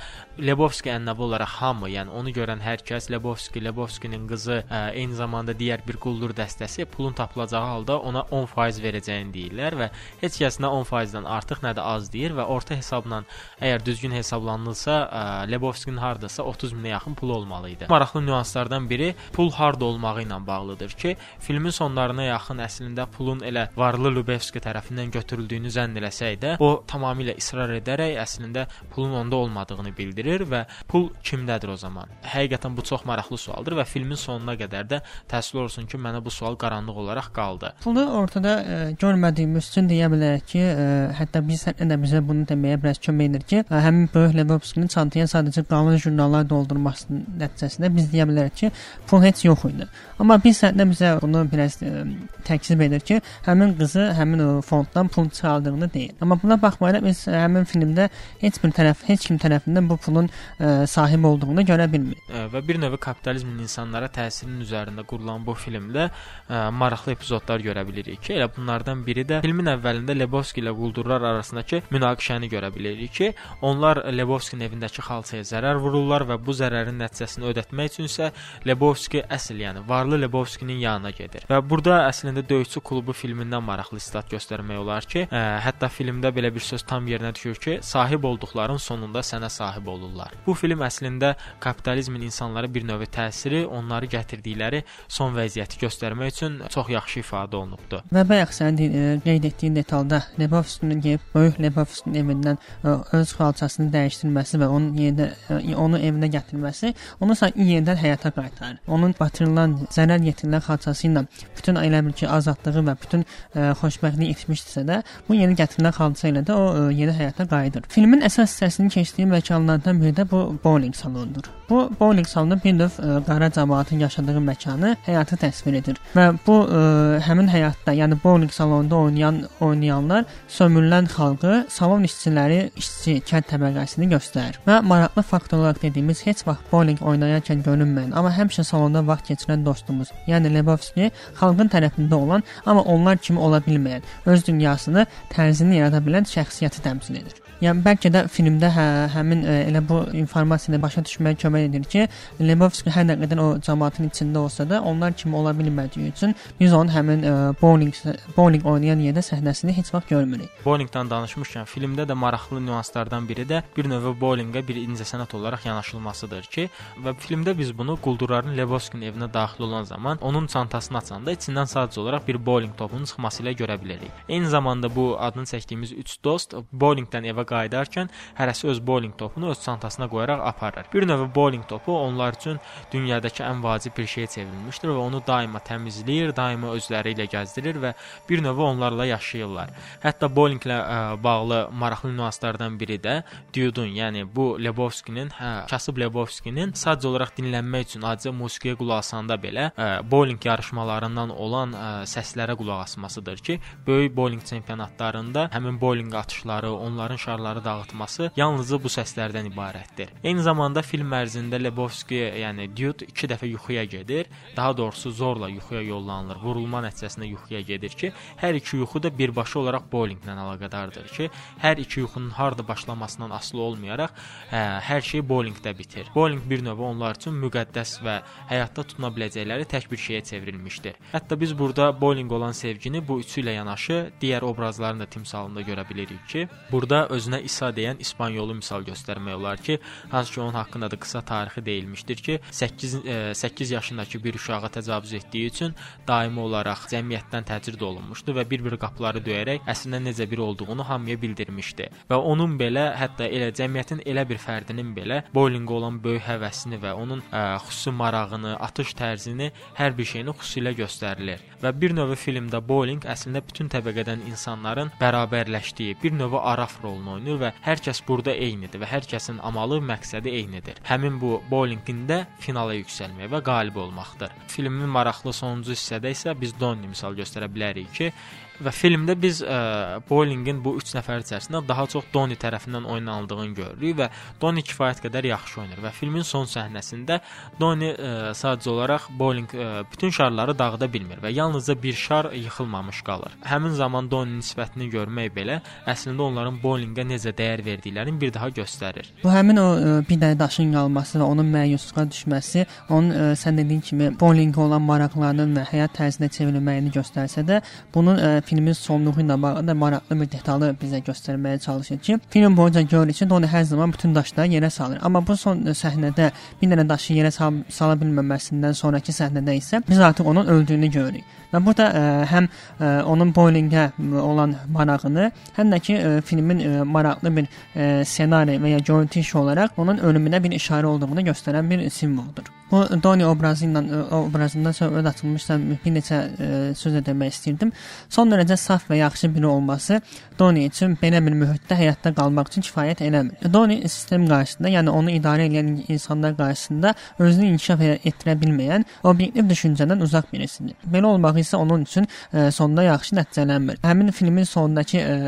Lebowski ənənəvi olaraq hamı, yəni onu görən hər kəs Lebowski, Lebowskinin qızı, ə, eyni zamanda digər bir quldur dəstəsi pulun tapılacağı halda ona 10% verəcəyini deyirlər və heç kəs nə 10%-dən artıq, nə də az deyir və orta hesabla əgər düzgün hesablanılsa, ə, Lebowskinin hardasa 30 minə yaxın pulu olmalı idi. Maraqlı nüanslardan biri pul harda olmağı ilə bağlıdır ki, filmin sonlarına yaxın əslində pulun elə varlı Lubevski tərəfindən götürüldüyünü zənn eləsək də, o tamamilə israr edərək əslində pulun onda olmadığını bildirir və pul kimdədir o zaman? Həqiqətən bu çox maraqlı sualdır və filmin sonuna qədər də təəssüf olsun ki, mənə bu sual qaranlıq olaraq qaldı. Pulu ortada ə, e, görmədiyimiz üçün deyə bilərik ki, ə, e, hətta biz də bizə bunu deməyə biraz kömək edir ki, ə, e, həmin böyük Lebowskinin çantaya sadəcə qanun jurnallar doldurması nəticəsində biz deyə bilərik ki, pul heç yox idi. Amma bir səhnə bizə bunu biraz ə, e, təkzib edir ki, həmin qızı həmin o fonddan pul çaldığını deyir. Amma buna baxmayaraq biz həmin filmdə heç bir tərəf, heç kim tərəfindən bu pulun ə, e, sahib olduğunu görə bilmirik. Ə, və bir növ kapitalizmin insanlara təsirinin üzərində qurulan bu filmdə ə, e, maraqlı epizodlar görə bilirik ki, elə bunlardan biri də filmin əvvəlində Lebowski ilə quldurlar arasındakı münaqişəni görə bilirik ki, onlar Lebowskinin evindəki xalçaya zərər vururlar və bu zərərin nəticəsini ödətmək üçün isə Lebowski əsl, yəni var Karlı Lebowskinin yanına gedir. Və burada əslində Döyüşçü klubu filmindən maraqlı istat göstərmək olar ki, ə, hətta filmdə belə bir söz tam yerinə düşür ki, sahib olduqların sonunda sənə sahib olurlar. Bu film əslində kapitalizmin insanlara bir növ təsiri, onları gətirdikləri son vəziyyəti göstərmək üçün çox yaxşı ifadə olunubdu. Və bayaq sən qeyd etdiyin detalda Lebowskinin gəlib böyük Lebowskinin evindən ə, öz xalçasını dəyişdirməsi və onun yerinə onu evinə gətirməsi onu sanki yenidən həyata qaytarır. Onun batırılan zərər yetirilən xalçası ilə bütün elə bil ki, azadlığı və bütün ə, e, xoşbəxtliyi itmişdisə də, bu yeni gətirilən xalça ilə də o ə, e, yeni həyata qayıdır. Filmin əsas hissəsinin keçdiyi məkanlardan biri də bu bowling salonudur. Bu bowling salonu bir növ ə, e, qara cəmaətin yaşadığı məkanı, həyatı təsvir edir. Və bu ə, həmin həyatda, yəni bowling salonunda oynayan oynayanlar sömürülən xalqı, salon işçiləri, işçi kənd təbəqəsini göstərir. Və maraqlı fakt olaraq dediyimiz heç vaxt bowling oynayarkən görünməyən, amma həmişə salonda vaxt keçirən dost dostumuz, yəni Lebowski xalqın tərəfində olan, amma onlar kimi ola bilməyən, öz dünyasını, tərzini yarada bilən şəxsiyyəti təmsil edir. Yəni bəlkə də filmdə hə, həmin ə, e, elə bu informasiyanı başa düşməyə kömək edir ki, Lebowski hər nə qədər o cəmaətin içində olsa da, onlar kimi ola bilmədiyi üçün biz onun həmin ə, e, bowling bowling oynayan yerdə səhnəsini heç vaxt görmürük. Bowlingdən danışmışkən, filmdə də maraqlı nüanslardan biri də bir növ bowlinqə bir incəsənət olaraq yanaşılmasıdır ki, və filmdə biz bunu quldurların Lebowskinin evinə daxil olan zaman onun çantasını açanda içindən sadəcə olaraq bir bowling topunun çıxması ilə görə bilərik. Eyni zamanda bu adını çəkdiyimiz 3 dost bowlingdən evə qayıdarkən hərəsi öz bowling topunu öz çantasına qoyaraq aparır. Bir növ bowling topu onlar üçün dünyadakı ən vacib bir şeyə çevrilmişdir və onu daima təmizləyir, daima özləri ilə gəzdirir və bir növ onlarla yaşayırlar. Hətta bowlinglə ə, bağlı maraqlı nüanslardan biri də Dudun, yəni bu Lebowskinin, hə, kasıb Lebowskinin sadəcə olaraq dinlənmək üçün adicə musiqiyə qulaq asanda belə ə, bowling yarışmalarından olan ə, səslərə qulaq asmasıdır ki, böyük bowling çempionatlarında həmin bowling atışları, onların şarları şüarları dağıtması yalnızca bu səslərdən ibarətdir. Eyni zamanda film ərzində Lebowski, yəni Dude 2 dəfə yuxuya gedir. Daha doğrusu zorla yuxuya yollanılır. Vurulma nəticəsində yuxuya gedir ki, hər iki yuxu da birbaşa olaraq bowlinglə əlaqədardır ki, hər iki yuxunun harda başlamasından asılı olmayaraq, hə, hər şey bowlingdə bitir. Bowling bir növ onlar üçün müqəddəs və həyatda tutuna biləcəkləri tək bir şeyə çevrilmişdir. Hətta biz burada bowling olan sevgini bu üçü ilə yanaşı digər obrazların da timsalında görə bilirik ki, burada öz özünə İsa deyən İspanyolu misal göstərmək olar ki, hansı ki onun haqqında da qısa tarixi deyilmişdir ki, 8 8 yaşındakı bir uşağa təcavüz etdiyi üçün daimi olaraq cəmiyyətdən təcrid olunmuşdu və bir-bir qapıları döyərək əslində necə biri olduğunu hamıya bildirmişdi. Və onun belə hətta elə cəmiyyətin elə bir fərdinin belə bowlinqə olan böyük həvəsini və onun ə, xüsusi marağını, atış tərzini, hər bir şeyini xüsusilə göstərilir. Və bir növ filmdə bowling əslində bütün təbəqədən insanların bərabərləşdiyi bir növ araf rolunu oynayır və hər kəs burada eynidir və hər kəsin amalı, məqsədi eynidir. Həmin bu bowlingində finala yüksəlmək və qalib olmaqdır. Filmin maraqlı sonuncu hissədə isə biz Donnie misal göstərə bilərik ki, Və filmdə biz ə, bowlingin bu 3 nəfər içərisində daha çox Donnie tərəfindən oynanıldığını görürük və Donnie kifayət qədər yaxşı oynayır və filmin son səhnəsində Donnie ə, sadəcə olaraq bowling ə, bütün şarları dağıda bilmir və yalnızca bir şar yıxılmamış qalır. Həmin zaman Donnie nisbətini görmək belə əslində onların bowlingə necə dəyər verdiklərini bir daha göstərir. Bu həmin o ə, bir dənə daşın qalması və onun məyusluğa düşməsi, onun ə, sən dediyin kimi bowlingə olan maraqlarının və həyat tərzinə çevrilməyini göstərsə də, bunun ə, filmin sonluğu ilə bağlı da maraqlı bir detalı bizə göstərməyə çalışır ki, film boyunca görürük ki, Tony hər zaman bütün daşları yerə salır. Amma bu son səhnədə bir dənə daşı yerə sal sala bilməməsindən sonrakı səhnədə isə biz artıq onun öldüyünü görürük. Və burada ə, həm ə, onun bowlingə olan marağını, həm də ki, ə, filmin ə, maraqlı bir ə, ssenari və ya görüntü işi olaraq onun ölümünə bir işarə olduğunu göstərən bir simvoldur. Bu Doni obrazı ilə obrazından söhbət açılmışsa bir neçə ə, söz demək istirdim. Son dərəcə saf və yaxşı biri olması Doni üçün belə bir mühitdə həyatda qalmaq üçün kifayət eləmir. Doni sistem qarşısında, yəni onu idarə edən insanlar qarşısında özünü inkişaf etdirə bilməyən, obyektiv düşüncədən uzaq birisidir. Belə olmaq isə onun üçün ə, sonda yaxşı nəticələnmir. Həmin filmin sonundakı ə,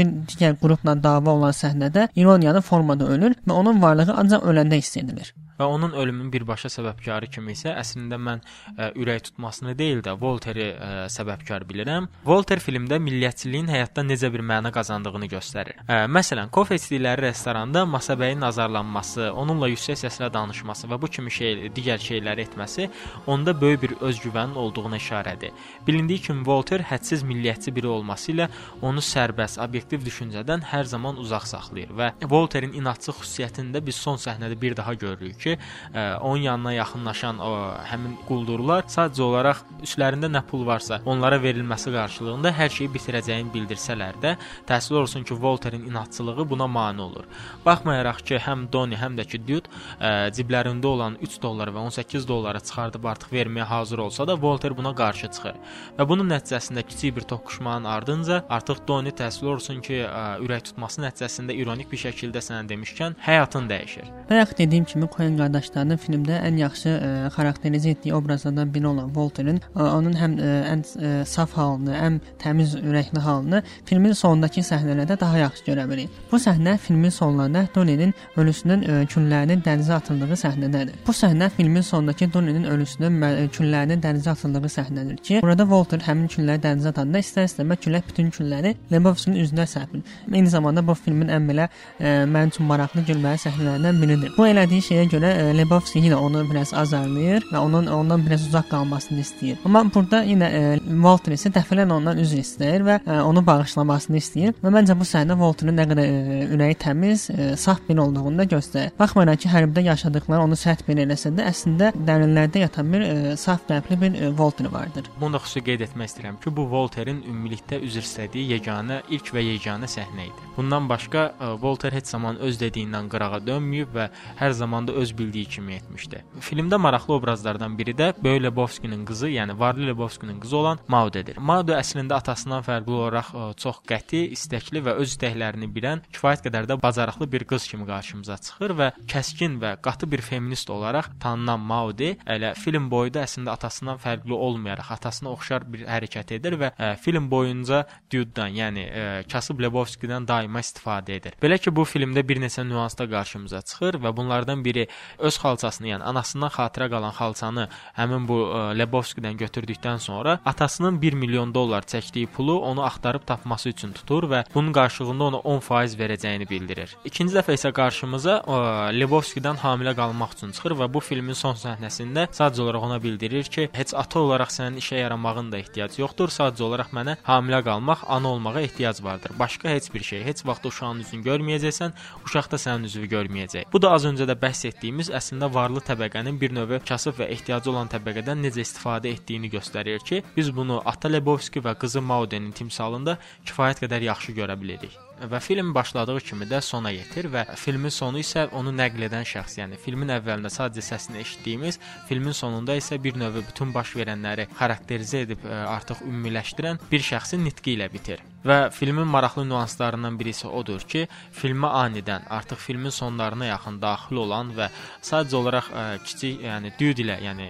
bir digər qrupla dava olan səhnədə ironiyanın formada ölür və onun varlığı ancaq öləndə hiss edilir və onun ölümünün birbaşa səbəbkarı kimi isə əslində mən ə, ürək tutmasını deyil də Volteri ə, səbəbkar bilirəm. Volter filmdə milliyyətçiliyin həyatda necə bir məna qazandığını göstərir. Ə, məsələn, kofe içdikləri restoranda masabəyin azarlanması, onunla yüksək səslə danışması və bu kimi şey digər şeyləri etməsi onda böyük bir özgüvənin olduğuna işarədir. Bilindiyi kimi Volter hədsiz milliyyətçi biri olması ilə onu sərbəst, obyektiv düşüncədən hər zaman uzaq saxlayır və Volterin inadçı xüsusiyyətini də biz son səhnədə bir daha görürük ki, ki, ə, e, onun yanına yaxınlaşan o həmin quldurlar sadəcə olaraq üstlərində nə pul varsa, onlara verilməsi qarşılığında hər şeyi bitirəcəyini bildirsələr də, təəssüf olsun ki, Volterin inadçılığı buna mane olur. Baxmayaraq ki, həm Doni, həm də ki, Dude ə, e, ciblərində olan 3 dollar və 18 dollara çıxardıb artıq verməyə hazır olsa da, Volter buna qarşı çıxır. Və bunun nəticəsində kiçik bir toqquşmanın ardınca artıq Doni təəssüf olsun ki, ə, e, ürək tutması nəticəsində ironik bir şəkildə sənə demişkən həyatın dəyişir. Bayaq dediyim kimi Coen qardaşlarının filmdə ən yaxşı ə, e, xarakterizə etdiyi obrazlardan biri olan Walterin ə, onun həm ə, e, ən ə, e, saf halını, ən təmiz ürəkli halını filmin sonundakı səhnələrdə daha yaxşı görə bilərik. Bu səhnə filmin sonlarında Dolly'nin ölüsünün ə, küllərinin dənizə atıldığı səhnədədir. Bu səhnə filmin sonundakı Dolly'nin ölüsünün küllərinin dənizə atıldığı səhnədir ki, burada Walter həmin külləri dənizə atanda istər-istəməz külək bütün külləri Lebowski-nin üzünə səpir. Eyni zamanda bu filmin ən belə ə, mənim üçün maraqlı gülməli səhnələrindən biridir. Bu elədiyi şeyə görə görə e, Lebowski yenə onu biraz azarlayır və onun ondan biraz uzaq qalmasını istəyir. Amma burada yenə e, Walter isə dəfələrlə ondan üzr istəyir və e, onu bağışlamasını istəyir. Və məncə bu səhnə Walterin nə qədər e, ürəyi təmiz, e, saf bir olduğunu da göstərir. Baxmayaraq ki, hərbidə yaşadıkları onu sərt bir eləsə də, əslində dərinlərdə yatan bir e, saf qəlbli bir e, Walter vardır. Bunu da xüsusi qeyd etmək istəyirəm ki, bu Walterin ümumilikdə üzr istədiyi yeganə ilk və yeganə səhnə idi. Bundan başqa e, Walter heç zaman öz dediyindən qırağa dönməyib və hər zaman da öz bildiyi kimi etmişdi. Filmdə maraqlı obrazlardan biri də Böyük Lebowski-nin qızı, yəni Varlı Lebowski-nin qızı olan Maudedir. Maude əslində atasından fərqli olaraq ə, çox qəti, istəkli və öz istəklərini bilən, kifayət qədər də bacarıqlı bir qız kimi qarşımıza çıxır və kəskin və qatı bir feminist olaraq tanınan Maude elə film boyu da əslində atasından fərqli olmayaraq atasına oxşar bir hərəkət edir və ə, film boyunca Dude-dan, yəni ə, kasıb Lebowski-dən daima istifadə edir. Belə ki, bu filmdə bir neçə nüansda qarşımıza çıxır və bunlardan biri öz xalçasını, yəni anasından xatirə qalan xalçanı həmin bu ə, Lebowski-dən götürdükdən sonra atasının 1 milyon dollar çəkdiyi pulu onu axtarıb tapması üçün tutur və bunun qarşılığında ona 10% verəcəyini bildirir. İkinci dəfə isə qarşımıza ə, Lebowski-dən hamilə qalmaq üçün çıxır və bu filmin son səhnəsində sadəcə olaraq ona bildirir ki, heç ata olaraq sənin işə yaramağın da ehtiyac yoxdur, sadəcə olaraq mənə hamilə qalmaq, ana olmağa ehtiyac vardır. Başqa heç bir şey, heç vaxt uşağın üzünü görməyəcəksən, uşaq da sənin üzünü görməyəcək. Bu da az öncə də bəhs etdiyimiz əslində varlı təbəqənin bir növ kasıb və ehtiyacı olan təbəqədən necə istifadə etdiyini göstərir ki, biz bunu Ata Lebowski və qızı Maudenin timsalında kifayət qədər yaxşı görə bilirik və film başladığı kimi də sona yetir və filmin sonu isə onu nəql edən şəxs, yəni filmin əvvəlində sadəcə səsini eşitdiyimiz, filmin sonunda isə bir növ bütün baş verənləri xarakterizə edib ə, artıq ümumiləşdirən bir şəxsin nitqi ilə bitir. Və filmin maraqlı nüanslarından biri isə odur ki, filmə anidən artıq filmin sonlarına yaxın daxil olan və sadəcə olaraq ə, kiçik, yəni Dude ilə, yəni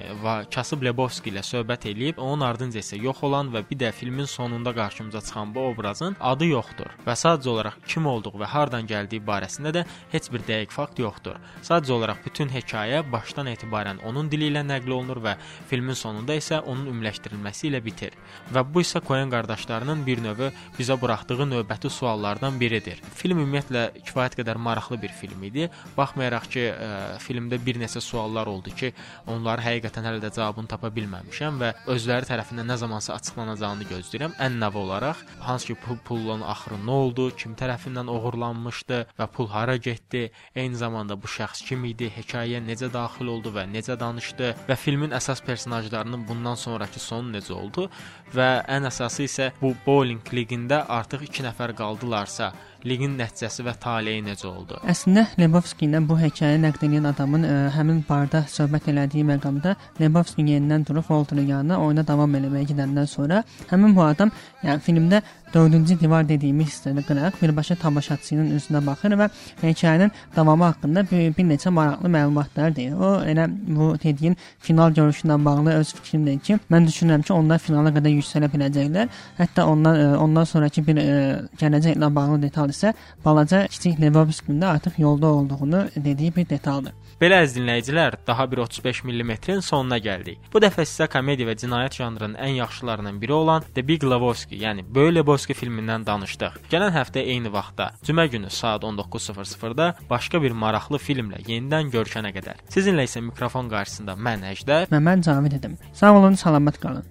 Kasıb Lebowski ilə söhbət eləyib, onun ardınca isə yox olan və bir də filmin sonunda qarşımıza çıxan bu obrazın adı yoxdur. Və sadəcə olaraq kim olduğu və hardan gəldiyi barəsində də heç bir dəqiq fakt yoxdur. Sadəcə olaraq bütün hekayə başdan etibarən onun dili ilə nəql olunur və filmin sonunda isə onun ümumiləşdirilməsi ilə bitir. Və bu isə Coen qardaşlarının bir növ bizə buraxdığı növbəti suallardan biridir. Film ümumiyyətlə kifayət qədər maraqlı bir film idi. Baxmayaraq ki, ə, filmdə bir neçə suallar oldu ki, onları həqiqətən hələ də cavabını tapa bilməmişəm və özləri tərəfindən nə zamansa açıqlanacağını gözləyirəm. Ən növə olaraq hansı ki pul pullun axırı nə oldu, kim tərəfindən oğurlanmışdı və pul hara getdi, eyni zamanda bu şəxs kim idi, hekayəyə necə daxil oldu və necə danışdı və filmin əsas personajlarının bundan sonrakı sonu necə oldu və ən əsası isə bu bowling liqində artıq 2 nəfər qaldılarsa, liqin nəticəsi və taleyi necə oldu? Əslində Lebowski ilə bu hekayəni nəql edən adamın ə, həmin barda söhbət elədiyi məqamda Lebowski yenidən durub Walterin yanına oyuna davam eləməyə gedəndən sonra həmin bu adam, yəni filmdə dördüncü divar dediyimiz hissəni qıraq birbaşa tamaşaçının üzünə baxır və hekayənin davamı haqqında bir, bir neçə maraqlı məlumatlar deyir. O elə bu dediyin final görüşü ilə bağlı öz fikrimdir ki, mən düşünürəm ki, onlar finala qədər yüksələ biləcəklər. Hətta ondan ondan sonrakı bir ə, gələcəklə bağlı detal isə balaca kiçik Lebowski-nin də artıq yolda olduğunu dediyi bir detaldır. Belə əziz dinləyicilər, daha bir 35 mm-in sonuna gəldik. Bu dəfə sizə komediya və cinayət janrının ən yaxşılarından biri olan The Big Lebowski, yəni Böyük Lebowski filmindən danışdıq. Gələn həftə eyni vaxtda, cümə günü saat 19:00-da başqa bir maraqlı filmlə yenidən görüşənə qədər. Sizinlə isə mikrofon qarşısında mən Əjdər və mən Cavid idim. Sağ olun, salamat qalın.